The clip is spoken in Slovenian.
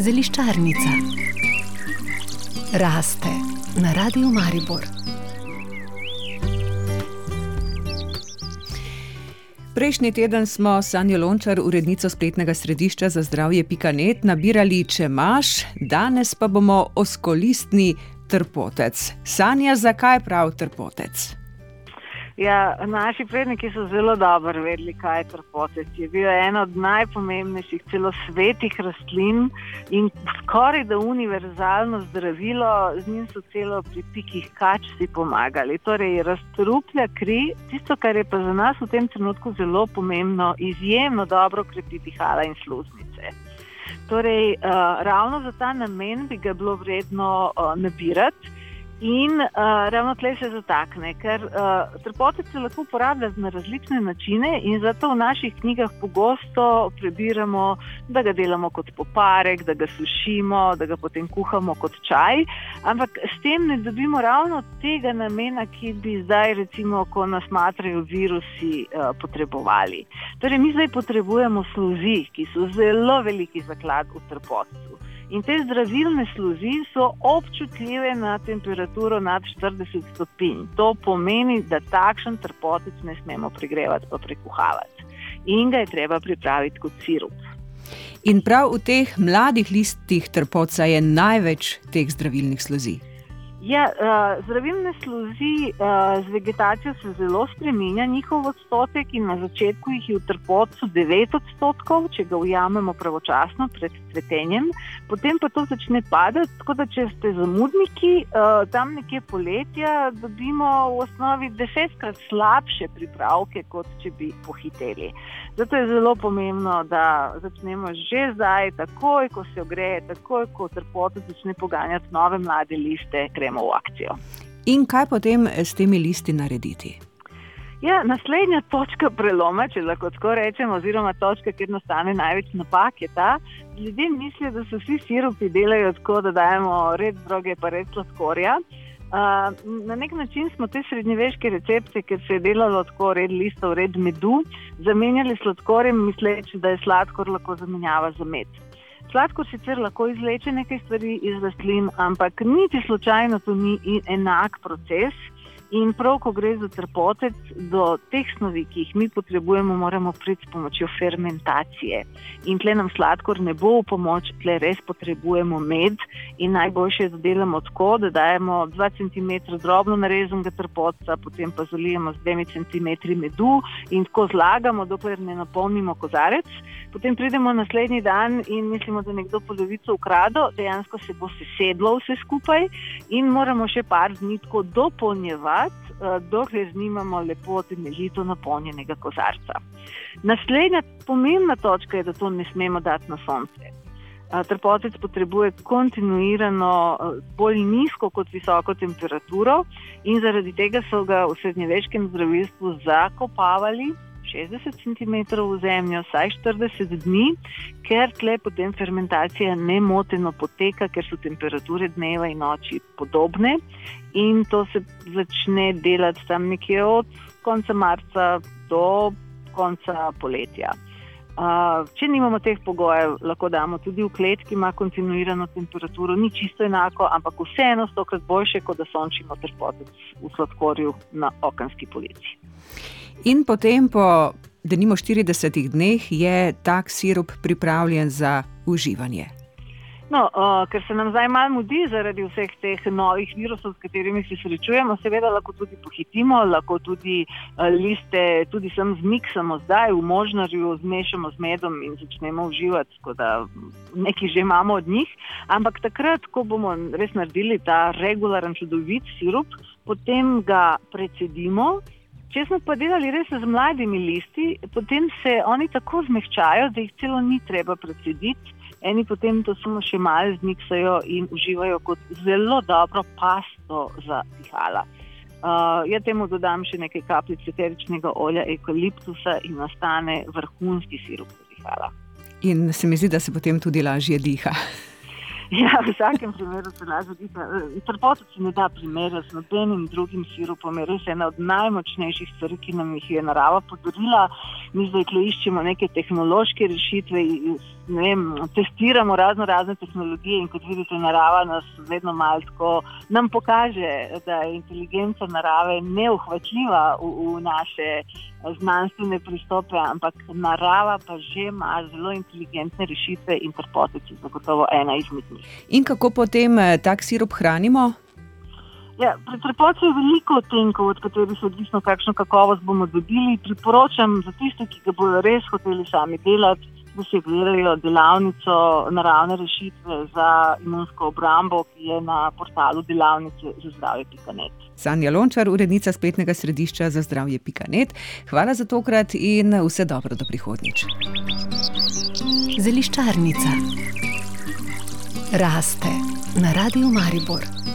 Zeliščarnica raste na radiju Maribor. Prejšnji teden smo Sanjo Lončar, urednico spletnega središča za zdravje Pikanet, nabirali, če imaš, danes pa bomo oskolistni trpotec. Sanja, zakaj prav trpotec? Ja, naši predniki so zelo dobro vedeli, kaj je trpotec. Je bil ena od najpomembnejših, celo svetih rastlin in skoraj da univerzalno zdravilo, z njim so celo pri pikih kač si pomagali. Torej, razstruplja kri, tisto, kar je pa za nas v tem trenutku zelo pomembno, izjemno dobro krepi dihala in sluznice. Torej, uh, ravno za ta namen bi ga bilo vredno uh, nabirati. In uh, ravno tle se zatakne, ker uh, trpotec se lahko uporablja na različne načine, in zato v naših knjigah pogosto prebiramo, da ga delamo kot poparek, da ga sušimo, da ga potem kuhamo kot čaj. Ampak s tem ne dobimo ravno tega namena, ki bi zdaj, recimo, ko nas matrajo virusi, uh, potrebovali. Torej, mi zdaj potrebujemo sluzi, ki so zelo veliki zaklad v trpotcu. In te zdravilne sluzi so občutljive na temperaturo nad 40 stopinj. To pomeni, da takšen trpotec ne smemo pregrevati, pa prekuhavati. In ga je treba pripraviti kot sirup. In prav v teh mladih listih trpoca je največ teh zdravilnih sluzi. Ja, uh, zdravilne sluzi uh, z vegetacijo se zelo spremenja, njihov odstotek in na začetku jih je v trpotcu 9 odstotkov, če ga ujamemo pravočasno pred cvetenjem, potem pa to začne padati. Tako da, če ste zamudniki, uh, tam nekje poletja dobimo v osnovi desetkrat slabše pripravke, kot če bi pohiteli. Zato je zelo pomembno, da začnemo že zdaj, takoj ko se ogreje, takoj ko trpotec začne poganjati nove mlade liste, gremo gremo v akcijo. In kaj potem s temi listi narediti? Ja, naslednja točka preloma, če lahko tako rečemo, oziroma točka, kjer nastane največ napak, je ta, da ljudje mislijo, da se vsi sirupi delajo tako, da dajemo red droge, pa red sladkorja. Uh, na nek način smo te srednjeveške recepte, ker se je delalo tako, red listov, red medu, zamenjali sladkorjem, misleč, da je sladkor lahko zamenjava za med. Sladkor sicer lahko izleče nekaj stvari iz rastlin, ampak niti slučajno to ni enak proces. In prav, ko gre za trpotec, do teh snovi, ki jih mi potrebujemo, moramo priti s pomočjo fermentacije. In tle nam sladkor ne bo v pomoč, tle res potrebujemo med. In najboljše je, da delamo tako, da dajemo 2 cm drobno narezenega trpotca, potem pa zalijemo z 2 cm medu in tako zlagamo, dokler ne napolnimo kozarec. Potem pridemo naslednji dan in mislimo, da je nekdo polovico ukradel, dejansko se bo sesedlo vse skupaj in moramo še par dni tako dopolnjevati eh, dokler nimamo lepo temeljito napolnjenega kozarca. Naslednja pomembna točka je, da to ne smemo dati na sonce. Eh, trpotec potrebuje kontinuirano, eh, bolj nizko kot visoko temperaturo, in zaradi tega so ga v srednjeveškem zdravilstvu zakopavali 60 cm v zemljo, vsaj 40 dni, ker tle potem fermentacija ne moteno poteka, ker so temperature dneva in noči podobne. In to se začne delati tam nekje od konca marca do konca poletja. Uh, če nimamo teh pogojev, lahko damo tudi v klet, ki ima kontinuirano temperaturo, ni čisto enako, ampak vseeno stokrat boljše, kot da sončimo trpotec v sladkorju na okenski polici. In potem, po denimo 40 dneh, je tak sirup pripravljen za uživanje. No, uh, ker se nam zdaj malo mudi zaradi vseh teh novih virusov, s katerimi se srečujemo, seveda lahko tudi pohitimo, lahko tudi uh, liste, tudi sem zmiksamo zdaj v možnarju, zmešamo z medom in začnemo uživati, tako da nekaj že imamo od njih. Ampak takrat, ko bomo res naredili ta regularen, čudovit sirup, potem ga precedimo. Če smo pa delali res z mladimi listi, potem se oni tako zmehčajo, da jih celo ni treba predsediti. Eni potem to samo še malo zmiksajo in uživajo kot zelo dobro pasto za dihala. Uh, jaz temu dodam še nekaj kapljic eteričnega olja, eukaliptusa in nastane vrhunski sirup za dihala. In se mi zdi, da se potem tudi lažje diha. Ja, v vsakem primeru se lahko zgodi. Trpotec se ne da primerjati z nobenim drugim sirupom. Je res ena od najmočnejših stvari, ki nam jih je narava podarila. Mi zdaj iščemo neke tehnološke rešitve. Vem, testiramo razno razne tehnologije in kot vidite, narava nas vedno malo tako nam pokaže, da je inteligenca narave neuhvatljiva v, v naše znanstvene pristope, ampak narava pa že ima zelo inteligentne rešitve in trpotec je zagotovo ena izmed njih. In kako potem eh, tak sirup hranimo? Ja, pri trpotcu je veliko tenkov, od katerih je odvisno, kakšno kakovost bomo dobili. Priporočam za tiste, ki ga bodo res hoteli sami delati, da si gledajo delavnico naravne rešitve za imunsko obrambo, ki je na portalu delavnice za zdravje.net. Sanja Lončar, urednica spletnega središča za zdravje.net. Hvala za tokrat in vse dobro do prihodnjič. Zeliščarnica raste na Radiu Maribor.